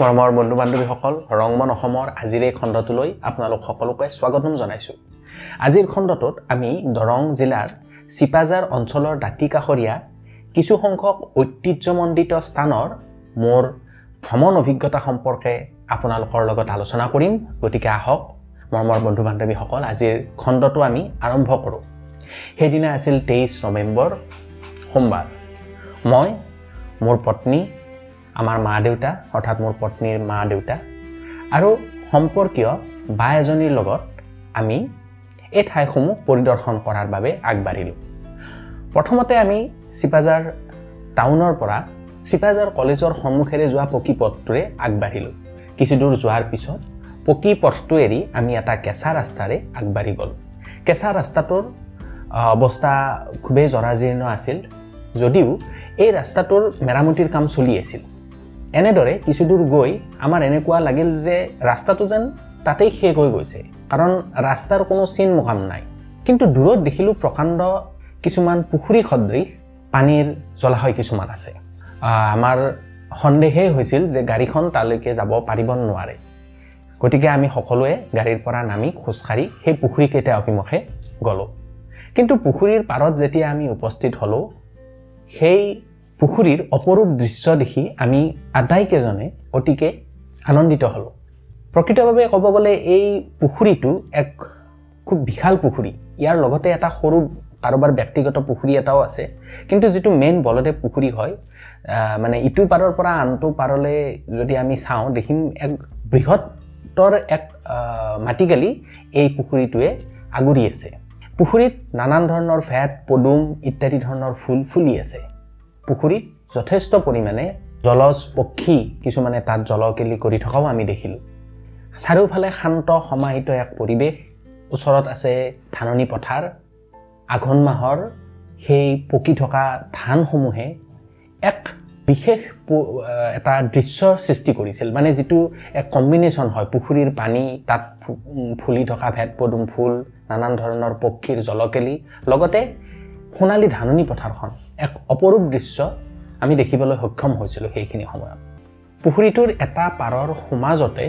মৰমৰ বন্ধু বান্ধৱীসকল ৰংমন অসমৰ আজিৰ এই খণ্ডটোলৈ আপোনালোক সকলোকে স্বাগতম জনাইছোঁ। আজিৰ খণ্ডটোত আমি দৰং জিলাৰ চিপাজাৰ অঞ্চলৰ দাঁতি কাষৰীয়া কিছুসংখ্যক ঐতিহ্যমণ্ডিত স্থানৰ মোৰ ভ্ৰমণ অভিজ্ঞতা সম্পৰ্কে আপোনালোকৰ লগত আলোচনা কৰিম। গতিকে আহক মৰমৰ বন্ধু বান্ধৱীসকল আজিৰ খণ্ডটো আমি আৰম্ভ কৰোঁ। সেইদিনা আছিল তেইছ নৱেম্বৰ সোমবাৰ। মই মোৰ পত্নী আমাৰ মা দেউতা অৰ্থাৎ মোৰ পত্নীৰ মা দেউতা আৰু সম্পৰ্কীয় বা এজনীৰ লগত আমি এই ঠাইসমূহ পৰিদৰ্শন কৰাৰ বাবে আগবাঢ়িলোঁ। প্ৰথমতে আমি চিপাজাৰ টাউনৰ পৰা চিপাজাৰ কলেজৰ সন্মুখেৰে যোৱা পকী পথটোৰে আগবাঢ়িলোঁ। কিছুদূৰ যোৱাৰ পিছত পকী পথটো এৰি আমি এটা কেঁচা ৰাস্তাৰে আগবাঢ়ি গ'লোঁ। কেঁচা ৰাস্তাটোৰ অৱস্থা খুবেই জৰাজীৰ্ণ আছিল যদিও এই ৰাস্তাটোৰ মেৰামতিৰ কাম চলি আছিল। এনেদৰে কিছুদূৰ গৈ আমাৰ এনেকুৱা লাগিল যে ৰাস্তাটো যেন তাতেই শেষ হৈ গৈছে। কাৰণ ৰাস্তাৰ কোনো চিন মোকাম নাই। কিন্তু দূৰত দেখিলোঁ প্ৰকাণ্ড কিছুমান পুখুৰী সদৃশ পানীৰ জলাশয় কিছুমান আছে। আমাৰ সন্দেহেই হৈছিল যে গাড়ীখন তালৈকে যাব পাৰিব নোৱাৰে। গতিকে আমি সকলোৱে গাড়ীৰ পৰা নামি খোজকাঢ়ি সেই পুখুৰীকেইটা অভিমুখে গ'লোঁ। কিন্তু পুখুৰীৰ পাৰত যেতিয়া আমি উপস্থিত হ'লোঁ সেই পুখুৰীৰ অপৰূপ দৃশ্য দেখি আমি আটাইকেইজনে অতিকে আনন্দিত হ'লোঁ। প্ৰকৃতভাৱে ক'ব গ'লে এই পুখুৰীটো এক খুব বিশাল পুখুৰী। ইয়াৰ লগতে এটা সৰু কাৰোবাৰ ব্যক্তিগত পুখুৰী এটাও আছে। কিন্তু যিটো মেইন বলদেৱ পুখুৰী হয় মানে ইটো পাৰৰ পৰা আনটো পাৰলৈ যদি আমি চাওঁ দেখিম এক বৃহত্তৰ এক মাটিকালি এই পুখুৰীটোৱে আগুৰি আছে। পুখুৰীত নানান ধৰণৰ ভেট পদুম ইত্যাদি ধৰণৰ ফুল ফুলি আছে। পুখুৰীত যথেষ্ট পৰিমাণে জলজ পক্ষী কিছুমানে তাত জলকেলি কৰি থকাও আমি দেখিলোঁ। চাৰিওফালে শান্ত সমাহিত এক পৰিৱেশ। ওচৰত আছে ধাননি পথাৰ। আঘোণ মাহৰ সেই পকি থকা ধানসমূহে এক বিশেষ এটা দৃশ্যৰ সৃষ্টি কৰিছিল। মানে যিটো এক কম্বিনেশ্যন হয়। পুখুৰীৰ পানী তাত ফুলি থকা ভেট পদুম ফুল নানান ধৰণৰ পক্ষীৰ জলকেলি লগতে সোণালী ধাননি পথাৰখন। এক অপৰূপ দৃশ্য আমি দেখিবলৈ সক্ষম হৈছিলোঁ সেইখিনি সময়ত। পুখুৰীটোৰ এটা পাৰৰ সমাজতে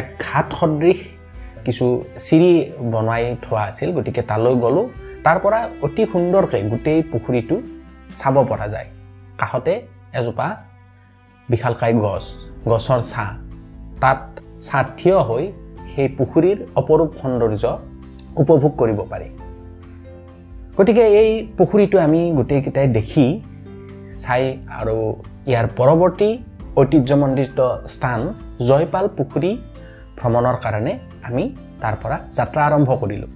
এক ঘাট সদৃশ কিছু চিৰি বনাই থোৱা আছিল গতিকে তালৈ গ'লোঁ। তাৰ পৰা অতি সুন্দৰকৈ গোটেই পুখুৰীটো চাব পৰা যায়। কাষতে এজোপা বিশালকায় গছ গছৰ ছাঁ। তাত ছাঁ থিয় হৈ সেই পুখুৰীৰ অপৰূপ সৌন্দৰ্য উপভোগ কৰিব পাৰি। গতিকে এই পুখুৰীটো আমি গোটেইকেইটাই দেখি চাই আৰু ইয়াৰ পৰৱৰ্তী ঐতিহ্যমণ্ডিত স্থান জয়পাল পুখুৰী ভ্ৰমণৰ কাৰণে আমি তাৰ পৰা যাত্ৰা আৰম্ভ কৰিলোঁ।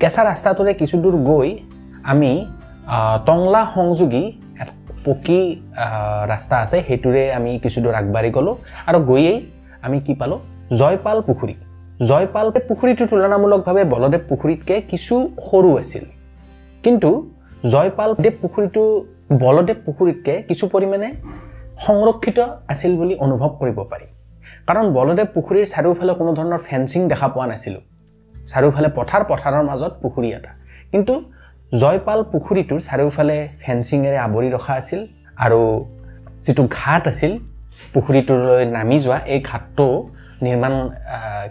কেঁচা ৰাস্তাটোৰে কিছুদূৰ গৈ আমি টংলা সংযোগী পকী ৰাস্তা আছে সেইটোৰে আমি কিছুদূৰ আগবাঢ়ি গ'লোঁ আৰু গৈয়েই আমি কি পালোঁ জয়পাল পুখুৰী। জয়পাল পুখুৰীটো তুলনামূলকভাৱে বলদেৱ পুখুৰীতকৈ কিছু সৰু আছিল। কিন্তু জয়পাল দেৱ পুখুৰীটো বলদেৱ পুখুৰীতকৈ কিছু পৰিমাণে সংৰক্ষিত আছিল বুলি অনুভৱ কৰিব পাৰি। কাৰণ বলদেৱ পুখুৰীৰ চাৰিওফালে কোনো ধৰণৰ ফেঞ্চিং দেখা পোৱা নাছিলোঁ। চাৰিওফালে পথাৰ পথাৰৰ মাজত পুখুৰী এটা। কিন্তু জয়পাল পুখুৰীটোৰ চাৰিওফালে ফেঞ্চিঙেৰে আৱৰি ৰখা আছিল আৰু যিটো ঘাট আছিল পুখুৰীটোলৈ নামি যোৱা এই ঘাটটো নিৰ্মাণ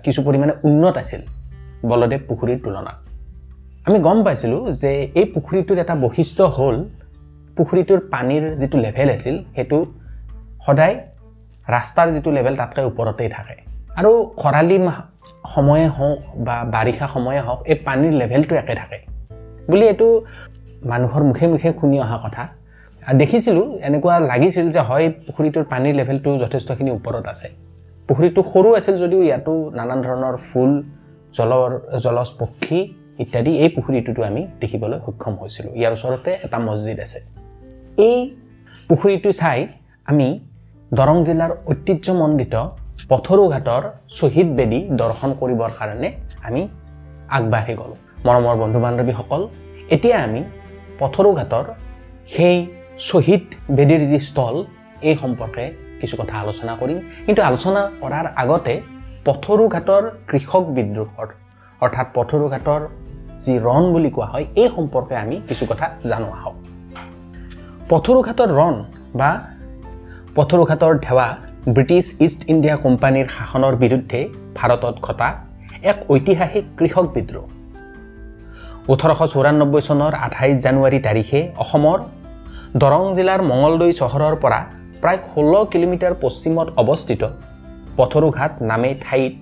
কিছু পৰিমাণে উন্নত আছিল বলদেৱ পুখুৰীৰ তুলনাত। আমি গম পাইছিলোঁ যে এই পুখুৰীটোৰ এটা বৈশিষ্ট্য হ'ল পুখুৰীটোৰ পানীৰ যিটো লেভেল আছিল সেইটো সদায় ৰাস্তাৰ যিটো লেভেল তাতকৈ ওপৰতেই থাকে। আৰু খৰালি সময়ে হওক বা বাৰিষা সময়ে হওক এই পানীৰ লেভেলটো একে থাকে। বুলি এইটো মানুহৰ মুখে মুখে শুনি অহা কথা। দেখিছিলোঁ এনেকুৱা লাগিছিল যে হয় পুখুৰীটোৰ পানীৰ লেভেলটো যথেষ্টখিনি ওপৰত আছে। পুখুৰীটো সৰু আছিল যদিও ইয়াতো নানান ধৰণৰ ফুল জলৰ জলজ পক্ষী ইত্যাদি এই পুখুৰীটোতো আমি দেখিবলৈ সক্ষম হৈছিলোঁ। ইয়াৰ ওচৰতে এটা মছজিদ আছে। এই পুখুৰীটো চাই আমি দৰং জিলাৰ ঐতিহ্যমণ্ডিত পথৰু ঘাটৰ শ্বহীদ বেদী দৰ্শন কৰিবৰ কাৰণে আমি আগবাঢ়ি গ'লোঁ। মৰমৰ বন্ধু বান্ধৱীসকল এতিয়া আমি পথৰু ঘাটৰ সেই শ্বহীদ বেদীৰ যি স্থল এই সম্পৰ্কে কিছু কথা আলোচনা কৰিম। কিন্তু আলোচনা কৰাৰ আগতে পথৰু ঘাটৰ কৃষক বিদ্ৰোহৰ অৰ্থাৎ পথৰু ঘাটৰ যি ৰণ বুলি কোৱা হয় এই সম্পৰ্কে আমি কিছু কথা জানো আহক। পথৰু ঘাটৰ ৰণ বা পথৰু ঘাটৰ ধেৱা ব্ৰিটিছ ইষ্ট ইণ্ডিয়া কোম্পানীৰ শাসনৰ বিৰুদ্ধে ভাৰতত ঘটা এক ঐতিহাসিক কৃষক বিদ্ৰোহ। ওঠৰশ চৌৰান্নব্বৈ চনৰ আঠাইছ জানুৱাৰী তাৰিখে অসমৰ দৰং জিলাৰ মঙলদৈ চহৰৰ পৰা প্ৰায় ষোল্ল কিলোমিটাৰ পশ্চিমত অৱস্থিত পথৰুঘাট নামে ঠাইত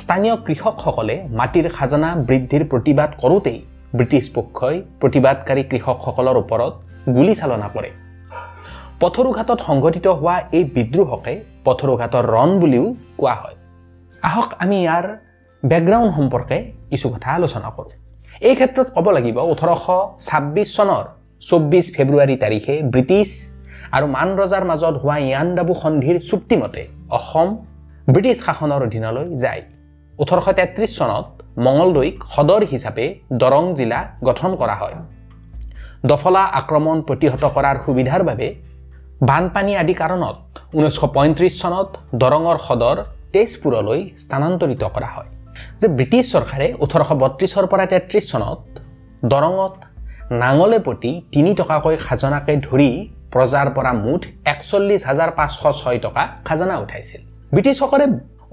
স্থানীয় কৃষকসকলে মাটিৰ খাজানা বৃদ্ধিৰ প্ৰতিবাদ কৰোঁতেই ব্ৰিটিছ পক্ষই প্ৰতিবাদকাৰী কৃষকসকলৰ ওপৰত গুলীচালনা কৰে। পথৰুঘাটত সংঘটিত হোৱা এই বিদ্ৰোহকে পথৰুঘাটৰ ৰণ বুলিও কোৱা হয়। আহক আমি ইয়াৰ বেকগ্ৰাউণ্ড সম্পৰ্কে কিছু কথা আলোচনা কৰোঁ। এই ক্ষেত্ৰত ক'ব লাগিব ওঠৰশ ছাব্বিছ চনৰ চৌব্বিছ ফেব্ৰুৱাৰী তাৰিখে ব্ৰিটিছ আৰু মান ৰজাৰ মাজত হোৱা ইয়াণ্ডাবু সন্ধিৰ চুক্তিমতে অসম ব্ৰিটিছ শাসনৰ অধীনলৈ যায়। ওঠৰশ তেত্ৰিছ চনত মঙলদৈক সদৰ হিচাপে দৰং জিলা গঠন কৰা হয়। দফলা আক্ৰমণ প্ৰতিহত কৰাৰ সুবিধাৰ বাবে বানপানী আদি কাৰণত ঊনৈছশ পঁয়ত্ৰিছ চনত দৰঙৰ সদৰ তেজপুৰলৈ স্থানান্তৰিত কৰা হয় যে ব্ৰিটিছ চৰকাৰে ওঠৰশ বত্ৰিছৰ পৰা তেত্ৰিছ চনত দৰঙত নাঙলে প্ৰতি তিনি টকাকৈ খাজনাকে ধৰি প্ৰজাৰ পৰা মুঠ একচল্লিছ হাজাৰ পাঁচশ ছয় টকা খাজানা উঠাইছিল। ব্ৰিটিছসকলে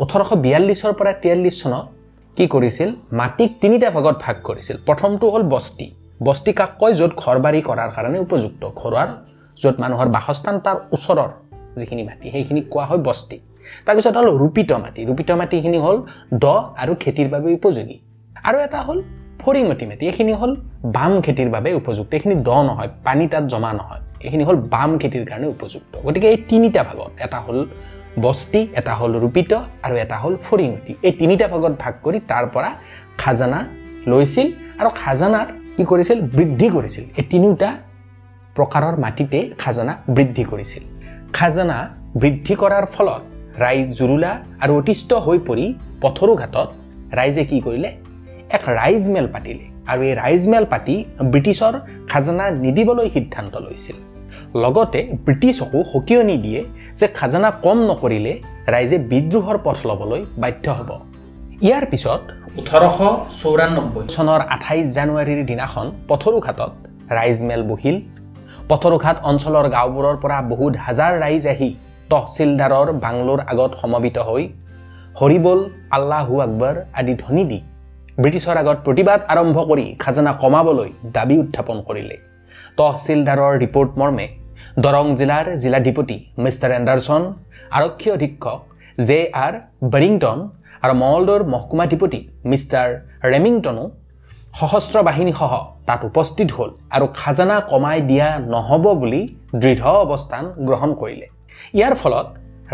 ওঠৰশ বিয়াল্লিছৰ পৰা তিয়াল্লিছ চনত কি কৰিছিল? মাটিক তিনিটা ভাগত ভাগ কৰিছিল। প্ৰথমটো হ'ল বস্তি। বস্তি কাক কয়? য'ত ঘৰ বাৰী কৰাৰ কাৰণে উপযুক্ত। ঘৰুৱাৰ য'ত মানুহৰ বাসস্থান তাৰ ওচৰৰ যিখিনি মাটি সেইখিনিক কোৱা হয় বস্তি। তাৰপিছত হ'ল ৰূপিত মাটি। ৰূপিত মাটিখিনি হ'ল দ আৰু খেতিৰ বাবে উপযোগী। আৰু এটা হ'ল ফৰিঙতি মাটি। এইখিনি হ'ল বাম খেতিৰ বাবে উপযুক্ত। এইখিনি দ নহয় পানী তাত জমা নহয়। এইখিনি হ'ল বাম খেতিৰ কাৰণে উপযুক্ত। গতিকে এই তিনিটা ভাগত এটা হ'ল বস্তি এটা হ'ল ৰূপিত আৰু এটা হ'ল ফৰিঙতি এই তিনিটা ভাগত ভাগ কৰি তাৰ পৰা খাজানা লৈছিল আৰু খাজানাত কি কৰিছিল? বৃদ্ধি কৰিছিল। এই তিনিওটা প্ৰকাৰৰ মাটিতে খাজানা বৃদ্ধি কৰিছিল। খাজানা বৃদ্ধি কৰাৰ ফলত ৰাইজ জুৰুলা আৰু অতিষ্ঠ হৈ পৰি পথৰুঘাটত ৰাইজে কি কৰিলে? এক ৰাইজ মেল পাতিলে। আৰু এই ৰাইজ মেল পাতি ব্ৰিটিছৰ খাজানা নিদিবলৈ সিদ্ধান্ত লৈছিল। লগতে ব্ৰিটিছকো সকিয়নি দিয়ে যে খাজানা কম নকৰিলে ৰাইজে বিদ্ৰোহৰ পথ ল'বলৈ বাধ্য হ'ব। ইয়াৰ পিছত ওঠৰশ চৌৰান্নব্বৈ চনৰ আঠাইছ জানুৱাৰীৰ দিনাখন পথৰুঘাটত ৰাইজ মেল বহিল। পথৰুঘাট অঞ্চলৰ গাঁওবোৰৰ পৰা বহুত হাজাৰ ৰাইজ আহি তহচিলদাৰৰ বাংলোৰ আগত সমবেত হৈ হৰিবল আল্লাহু আকবৰ আদি ধ্বনি দি ব্ৰিটিছৰ আগত প্ৰতিবাদ আৰম্ভ কৰি খাজানা কমাবলৈ দাবী উত্থাপন কৰিলে। তহচিলদাৰৰ ৰিপৰ্ট মৰ্মে দৰং জিলাৰ জিলাধিপতি মিষ্টাৰ এণ্ডাৰছন আৰক্ষী অধীক্ষক জে আৰ বেৰিংটন আৰু মঙলদৈৰ মহকুমাধিপতি মিষ্টাৰ ৰেমিংটনো সশস্ত্ৰ বাহিনীসহ তাত উপস্থিত হ'ল আৰু খাজানা কমাই দিয়া নহ'ব বুলি দৃঢ় অৱস্থান গ্ৰহণ কৰিলে। ইয়াৰ ফলত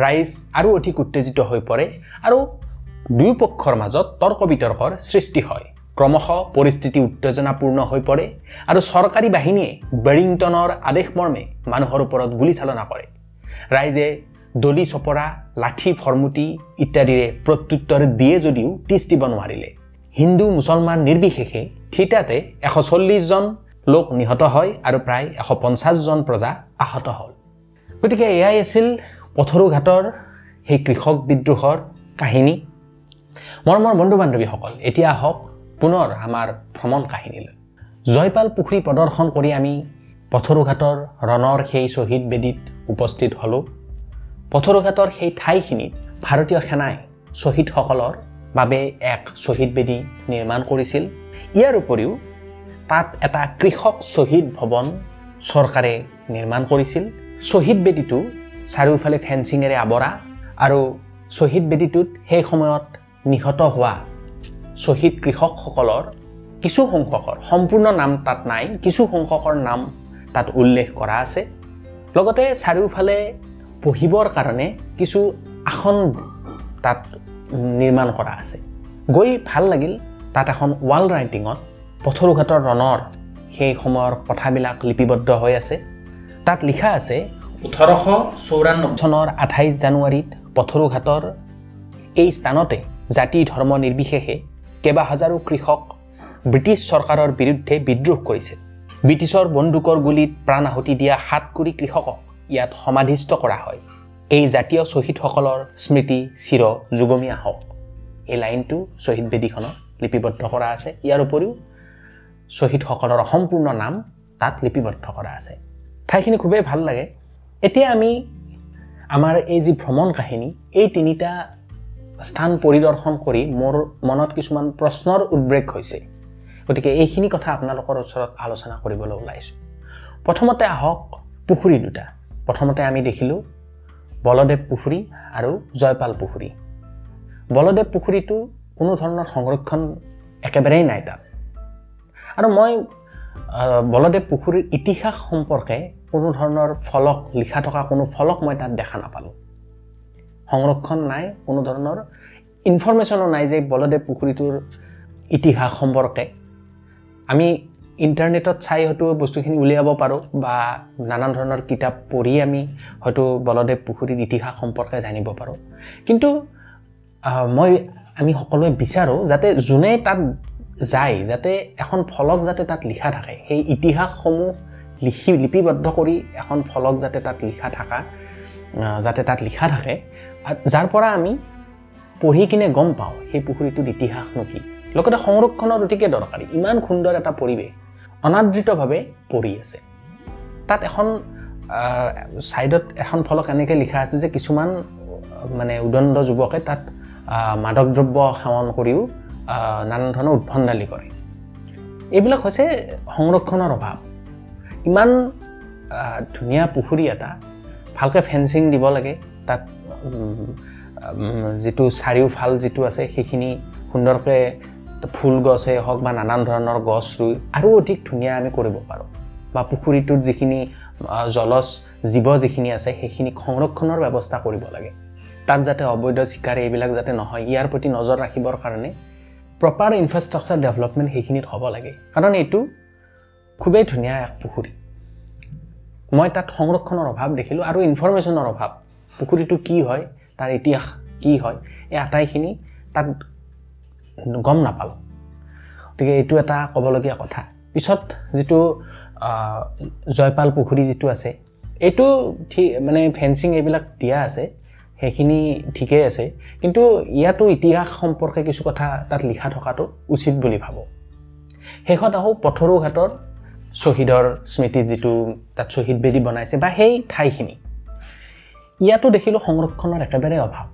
ৰাইজ আৰু অধিক উত্তেজিত হৈ পৰে আৰু দুয়োপক্ষৰ মাজত তৰ্ক বিতৰ্কৰ সৃষ্টি হয়। ক্ৰমশ পৰিস্থিতি উত্তেজনাপূৰ্ণ হৈ পৰে আৰু চৰকাৰী বাহিনীয়ে বেৰিংটনৰ আদেশমৰ্মে মানুহৰ ওপৰত গুলীচালনা কৰে। ৰাইজে দলি চপৰা লাঠি ফৰমুটি ইত্যাদিৰে প্ৰত্যুত্তৰ দিয়ে যদিও দিব নোৱাৰিলে হিন্দু মুছলমান নিৰ্বিশেষে থিতাতে এশ চল্লিছজন লোক নিহত হয় আৰু প্ৰায় এশ পঞ্চাছজন প্ৰজা আহত হ'ল। গতিকে এয়াই আছিল পথৰুঘাটৰ সেই কৃষক বিদ্ৰোহৰ কাহিনী। মৰমৰ বন্ধু বান্ধৱীসকল এতিয়া আহক পুনৰ আমাৰ ভ্ৰমণ কাহিনীলৈ। জয়পাল পুখুৰী প্ৰদৰ্শন কৰি আমি পথৰুঘাটৰ ৰণৰ সেই শ্বহীদ বেদীত উপস্থিত হ'লোঁ। পথৰুঘাটৰ সেই ঠাইখিনিত ভাৰতীয় সেনাই শ্বহীদসকলৰ বাবে এক শ্বহীদ বেদী নিৰ্মাণ কৰিছিল। ইয়াৰ উপৰিও তাত এটা কৃষক শ্বহীদ ভৱন চৰকাৰে নিৰ্মাণ কৰিছিল। শ্বহীদ বেদীটো চাৰিওফালে ফেঞ্চিঙেৰে আৱৰা আৰু শ্বহীদ বেদীটোত সেই সময়ত নিহত হোৱা শ্বহীদ কৃষকসকলৰ কিছু সংখ্যকৰ সম্পূৰ্ণ নাম তাত নাই কিছু সংখ্যকৰ নাম তাত উল্লেখ কৰা আছে। লগতে চাৰিওফালে বহিবৰ কাৰণে কিছু আসন তাত নিৰ্মাণ কৰা আছে। গৈ ভাল লাগিল তাত এখন ৱাল ৰাইটিঙত পথৰুঘাটৰ ৰণৰ সেই সময়ৰ কথাবিলাক লিপিবদ্ধ হৈ আছে। তাত লিখা আছে ওঠৰশ চৌৰান্নব্বৈ চনৰ আঠাইছ জানুৱাৰীত পথৰুঘাটৰ এই স্থানতে জাতি ধৰ্ম নিৰ্বিশেষে কেইবা হাজাৰো কৃষক ব্ৰিটিছ চৰকাৰৰ বিৰুদ্ধে বিদ্ৰোহ কৰিছিল। ব্ৰিটিছৰ বন্দুকৰ গুলীত প্ৰাণ আহুতি দিয়া সাতকুৰি কৃষকক ইয়াত সমাধিস্থ কৰা হয়। এই জাতীয় শ্বহীদসকলৰ স্মৃতি চিৰ যুগমীয়া হওক। এই লাইনটো শ্বহীদ বেদীখনত লিপিবদ্ধ কৰা আছে। ইয়াৰ উপৰিও শ্বহীদসকলৰ সম্পূৰ্ণ নাম তাত লিপিবদ্ধ কৰা আছে। ঠাইখিনি খুবেই ভাল লাগে। এতিয়া আমি আমাৰ এই যি ভ্ৰমণ কাহিনী এই তিনিটা স্থান পৰিদৰ্শন কৰি মোৰ মনত কিছুমান প্ৰশ্নৰ উদ্বেগ হৈছে। গতিকে এইখিনি কথা আপোনালোকৰ ওচৰত আলোচনা কৰিবলৈ ওলাইছোঁ। প্ৰথমতে আহক পুখুৰী দুটা। প্ৰথমতে আমি দেখিলোঁ বলদেৱ পুখুৰী আৰু জয়পাল পুখুৰী। বলদেৱ পুখুৰীটো কোনো ধৰণৰ সংৰক্ষণ একেবাৰেই নাই তাত। আৰু মই বলদেৱ পুখুৰীৰ ইতিহাস সম্পৰ্কে কোনো ধৰণৰ ফলক লিখা থকা কোনো ফলক মই তাত দেখা নাপালোঁ। সংৰক্ষণ নাই কোনো ধৰণৰ ইনফৰ্মেশ্যনো নাই যে বলদেৱ পুখুৰীটোৰ ইতিহাস সম্পৰ্কে। আমি ইণ্টাৰনেটত চাই হয়তো বস্তুখিনি উলিয়াব পাৰোঁ বা নানান ধৰণৰ কিতাপ পঢ়ি আমি হয়তো বলদেৱ পুখুৰীৰ ইতিহাস সম্পৰ্কে জানিব পাৰোঁ। কিন্তু মই আমি সকলোৱে বিচাৰোঁ যাতে যোনে তাত যায় যাতে এখন ফলক যাতে তাত লিখা থাকে সেই ইতিহাসসমূহ লিখি লিপিবদ্ধ কৰি এখন ফলক যাতে তাত লিখা থকা যাতে তাত লিখা থাকে যাৰ পৰা আমি পঢ়ি কিনে গম পাওঁ সেই পুখুৰীটোত ইতিহাসনো কি? লগতে সংৰক্ষণৰ অতিকে দৰকাৰী। ইমান সুন্দৰ এটা পৰিৱেশ অনাদৃতভাৱে পৰি আছে। তাত এখন ছাইডত এখন ফলক এনেকৈ লিখা আছে যে কিছুমান মানে উদণ্ড যুৱকে তাত মাদক দ্ৰব্য সেৱন কৰিও নানান ধৰণৰ উদ্ভণ্ডালি কৰে। এইবিলাক হৈছে সংৰক্ষণৰ অভাৱ। ইমান ধুনীয়া পুখুৰী এটা ভালকৈ ফেঞ্চিং দিব লাগে তাত যিটো চাৰিওফাল যিটো আছে সেইখিনি সুন্দৰকৈ ফুল গছেই হওক বা নানান ধৰণৰ গছ ৰুই আৰু অধিক ধুনীয়া আমি কৰিব পাৰোঁ। বা পুখুৰীটোত যিখিনি জলজ জীৱ যিখিনি আছে সেইখিনি সংৰক্ষণৰ ব্যৱস্থা কৰিব লাগে। তাত যাতে অবৈধ চিকাৰ এইবিলাক যাতে নহয় ইয়াৰ প্ৰতি নজৰ ৰাখিবৰ কাৰণে প্ৰপাৰ ইনফ্ৰাষ্ট্ৰাকচাৰ ডেভেলপমেণ্ট সেইখিনিত হ'ব লাগে। কাৰণ এইটো খুবেই ধুনীয়া এক পুখুৰী। মই তাত সংৰক্ষণৰ অভাৱ দেখিলোঁ আৰু ইনফৰ্মেশ্যনৰ অভাৱ। পুখুৰীটো কি হয় তাৰ ইতিহাস কি হয় এই আটাইখিনি তাত গম নাপালোঁ। গতিকে এইটো এটা ক'বলগীয়া কথা। পিছত যিটো জয়পাল পুখুৰী যিটো আছে এইটো ঠিক মানে ফেঞ্চিং এইবিলাক দিয়া আছে সেইখিনি ঠিকেই আছে কিন্তু ইয়াতো ইতিহাস সম্পৰ্কে কিছু কথা তাত লিখা থকাটো উচিত বুলি ভাবোঁ। শেষত আহোঁ পথৰু ঘাটৰ শ্বহীদৰ স্মৃতিত যিটো তাত শ্বহীদ বেদী বনাইছে বা সেই ঠাইখিনি। ইয়াতো দেখিলোঁ সংৰক্ষণৰ একেবাৰে অভাৱ।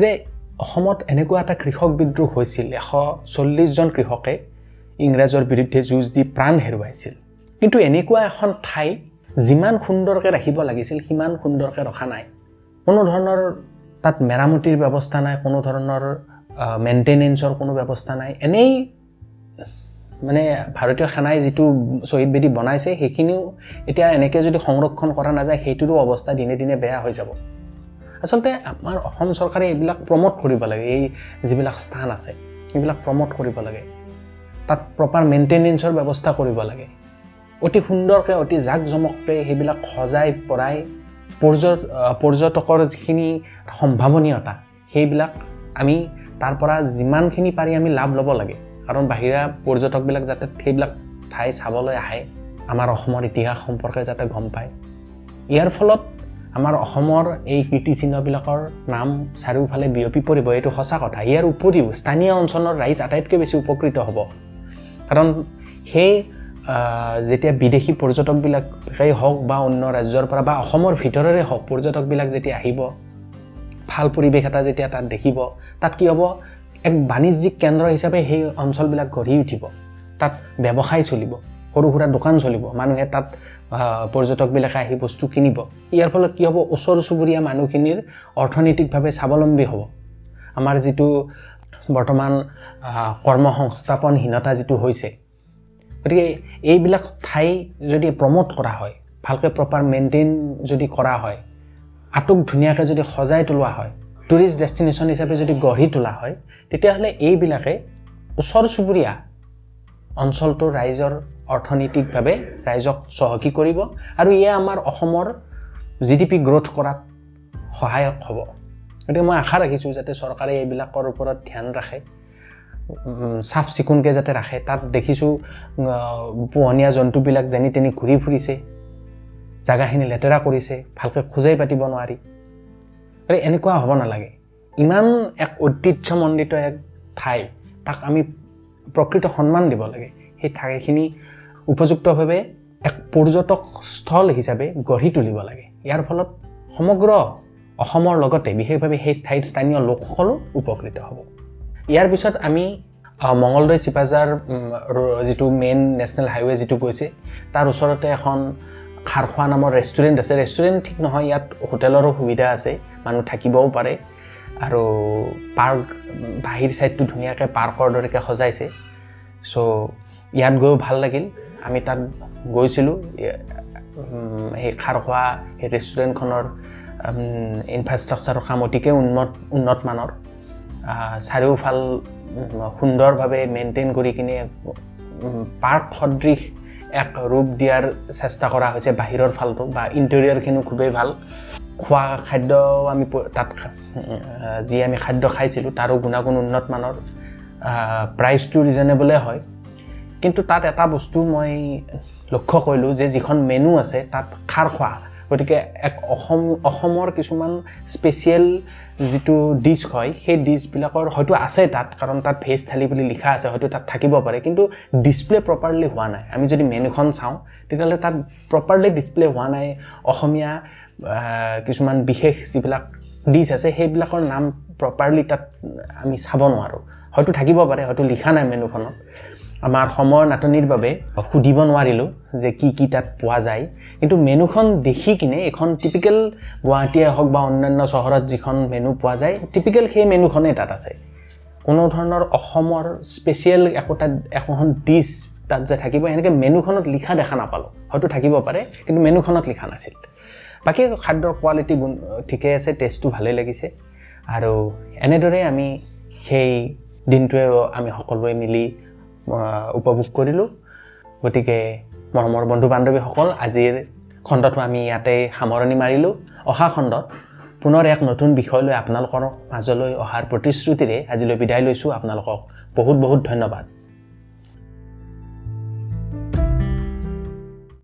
যে অসমত এনেকুৱা এটা কৃষক বিদ্ৰোহ হৈছিল এশ চল্লিছজন কৃষকে ইংৰাজৰ বিৰুদ্ধে যুঁজ দি প্ৰাণ হেৰুৱাইছিল। কিন্তু এনেকুৱা এখন ঠাই যিমান সুন্দৰকৈ ৰাখিব লাগিছিল সিমান সুন্দৰকৈ ৰখা নাই। কোনো ধৰণৰ তাত মেৰামতিৰ ব্যৱস্থা নাই কোনো ধৰণৰ মেইনটেনেঞ্চৰ কোনো ব্যৱস্থা নাই। এনেই মানে ভাৰতীয় সেনাই যিটো শ্বহীদ বেদী বনাইছে সেইখিনিও এতিয়া এনেকৈ যদি সংৰক্ষণ কৰা নাযায় সেইটোৰো অৱস্থা দিনে দিনে বেয়া হৈ যাব। আচলতে আমাৰ অসম চৰকাৰে এইবিলাক প্ৰমোট কৰিব লাগে এই যিবিলাক স্থান আছে এইবিলাক প্ৰমোট কৰিব লাগে। তাত প্ৰপাৰ মেইনটেনেঞ্চৰ ব্যৱস্থা কৰিব লাগে। অতি সুন্দৰকৈ অতি জাক জমককৈ সেইবিলাক সজাই পৰাই পৰ্য পৰ্যটকৰ যিখিনি সম্ভাৱনীয়তা সেইবিলাক আমি তাৰ পৰা যিমানখিনি পাৰি আমি লাভ ল'ব লাগে। কাৰণ বাহিৰা পৰ্যটকবিলাক যাতে সেইবিলাক ঠাই চাবলৈ আহে আমাৰ অসমৰ ইতিহাস সম্পৰ্কে যাতে গম পায়। ইয়াৰ ফলত আমাৰ অসমৰ এই কীৰ্তিচিহ্নবিলাকৰ নাম চাৰিওফালে বিয়পি পৰিব এইটো সঁচা কথা। ইয়াৰ উপৰিও স্থানীয় অঞ্চলৰ ৰাইজ আটাইতকৈ বেছি উপকৃত হ'ব। কাৰণ সেই যেতিয়া বিদেশী পৰ্যটকবিলাকেই হওক বা অন্য ৰাজ্যৰ পৰা বা অসমৰ ভিতৰৰে হওক পৰ্যটকবিলাক যেতিয়া আহিব ভাল পৰিৱেশ এটা যেতিয়া তাত দেখিব তাত কি হ'ব? এক বাণিজ্যিক কেন্দ্ৰ হিচাপে সেই অঞ্চলবিলাক গঢ়ি উঠিব। তাত ব্যৱসায় চলিব সৰু সুৰা দোকান চলিব মানুহে তাত পৰ্যটকবিলাকে আহি বস্তু কিনিব। ইয়াৰ ফলত কি হ'ব? ওচৰ চুবুৰীয়া মানুহখিনিৰ অৰ্থনৈতিকভাৱে স্বাৱলম্বী হ'ব। আমাৰ যিটো বৰ্তমান কৰ্মসংস্থাপনহীনতা যিটো হৈছে গতিকে এইবিলাক ঠাই যদি প্ৰমোট কৰা হয় ভালকৈ প্ৰপাৰ মেইনটেইন যদি কৰা হয় আটক ধুনীয়াকৈ যদি সজাই তোলোৱা হয় টুৰিষ্ট ডেষ্টিনেশ্যন হিচাপে যদি গঢ়ি তোলা হয় তেতিয়াহ'লে এইবিলাকে ওচৰ চুবুৰীয়া অঞ্চলটোৰ ৰাইজৰ অৰ্থনৈতিকভাৱে ৰাইজক চহকী কৰিব আৰু ইয়ে আমাৰ অসমৰ জি ডি পি গ্ৰ'থ কৰাত সহায়ক হ'ব। গতিকে মই আশা ৰাখিছোঁ যাতে চৰকাৰে এইবিলাকৰ ওপৰত ধ্যান ৰাখে চাফ চিকুণকৈ যাতে ৰাখে। তাত দেখিছোঁ পোহনীয়া জন্তুবিলাক যেনি তেনি ঘূৰি ফুৰিছে জেগাখিনি লেতেৰা কৰিছে ভালকৈ খোজাই পাতিব নোৱাৰি। গতিকে এনেকুৱা হ'ব নালাগে। ইমান এক ঐতিহ্যমণ্ডিত এক ঠাই তাক আমি প্ৰকৃত সন্মান দিব লাগে। সেই ঠাইখিনি উপযুক্তভাৱে এক পৰ্যটকস্থল হিচাপে গঢ়ি তুলিব লাগে। ইয়াৰ ফলত সমগ্ৰ অসমৰ লগতে বিশেষভাৱে সেই ঠাইত স্থানীয় লোকসকলো উপকৃত হ'ব। ইয়াৰ পিছত আমি আহ, মঙলদৈ চিপাজাৰ যিটো মেইন নেশ্যনেল হাইৱে যিটো গৈছে তাৰ ওচৰতে এখন খাৰখোৱা নামৰ ৰেষ্টুৰেণ্ট আছে। ৰেষ্টুৰেণ্ট ঠিক নহয় ইয়াত হোটেলৰো সুবিধা আছে মানুহ থাকিবও পাৰে। আৰু পাৰ্ক বাহিৰ ছাইডটো ধুনীয়াকৈ পাৰ্কৰ দৰেকৈ সজাইছে। চ' ইয়াত গৈও ভাল লাগিল। আমি তাত গৈছিলোঁ। সেই খাৰখোৱা সেই ৰেষ্টুৰেণ্টখনৰ ইনফ্ৰাষ্ট্ৰাকচাৰৰ কাম অতিকৈ উন্নত উন্নত মানৰ। আহ, চাৰিওফাল সুন্দৰভাৱে মেইনটেইন কৰি কিনে পাৰ্ক সদৃশ এক ৰূপ দিয়াৰ চেষ্টা কৰা হৈছে বাহিৰৰ ফালটো বা ইণ্টেৰিয়ৰখিনিও খুবেই ভাল। খোৱা খাদ্য আমি তাত যি আমি খাদ্য খাইছিলোঁ তাৰো গুণাগুণ উন্নত মানৰ প্ৰাইচটো ৰিজনেবলে হয়। কিন্তু তাত এটা বস্তু মই লক্ষ্য কৰিলোঁ যে যিখন মেনু আছে তাত খাৰ খোৱা। গতিকে এক অসম অসমৰ কিছুমান স্পেচিয়েল যিটো ডিছ হয় সেই ডিছবিলাকৰ হয়তো আছে তাত কাৰণ তাত ভেজ থালি বুলি লিখা আছে হয়তো তাত থাকিব পাৰে কিন্তু ডিছপ্লে প্ৰপাৰলি হোৱা নাই। আমি যদি মেনুখন চাওঁ তেতিয়াহ'লে তাত প্ৰপাৰলি ডিছপ্লে হোৱা নাই। অসমীয়া কিছুমান বিশেষ যিবিলাক ডিছ আছে সেইবিলাকৰ নাম প্ৰপাৰলি তাত আমি চাব নোৱাৰোঁ। হয়তো থাকিব পাৰে হয়তো লিখা নাই মেনুখনত আমাৰ সময়ৰ নাটনিৰ বাবে সুধিব নোৱাৰিলোঁ যে কি কি তাত পোৱা যায়। কিন্তু মেনুখন দেখি কিনে এখন টিপিকেল গুৱাহাটীয়ে হওক বা অন্যান্য চহৰত যিখন মেনু পোৱা যায় টিপিকেল সেই মেনুখনেই তাত আছে। কোনো ধৰণৰ অসমৰ স্পেচিয়েল একোটা একোখন ডিছ তাত যে থাকিব এনেকৈ মেনুখনত লিখা দেখা নাপালোঁ। হয়তো থাকিব পাৰে কিন্তু মেনুখনত লিখা নাছিল। বাকী খাদ্যৰ কোৱালিটি গুণ ঠিকে আছে টেষ্টটো ভালেই লাগিছে। আৰু এনেদৰে আমি সেই দিনটোৱে আমি সকলোৱে মিলি উপভোগ কৰিলোঁ। গতিকে মৰমৰ বন্ধু বান্ধৱীসকল আজিৰ খণ্ডটো আমি ইয়াতে সামৰণি মাৰিলোঁ। অহা খণ্ডত পুনৰ এক নতুন বিষয় লৈ আপোনালোকৰ মাজলৈ অহাৰ প্ৰতিশ্ৰুতিৰে আজিলৈ বিদায় লৈছোঁ। আপোনালোকক বহুত বহুত ধন্যবাদ।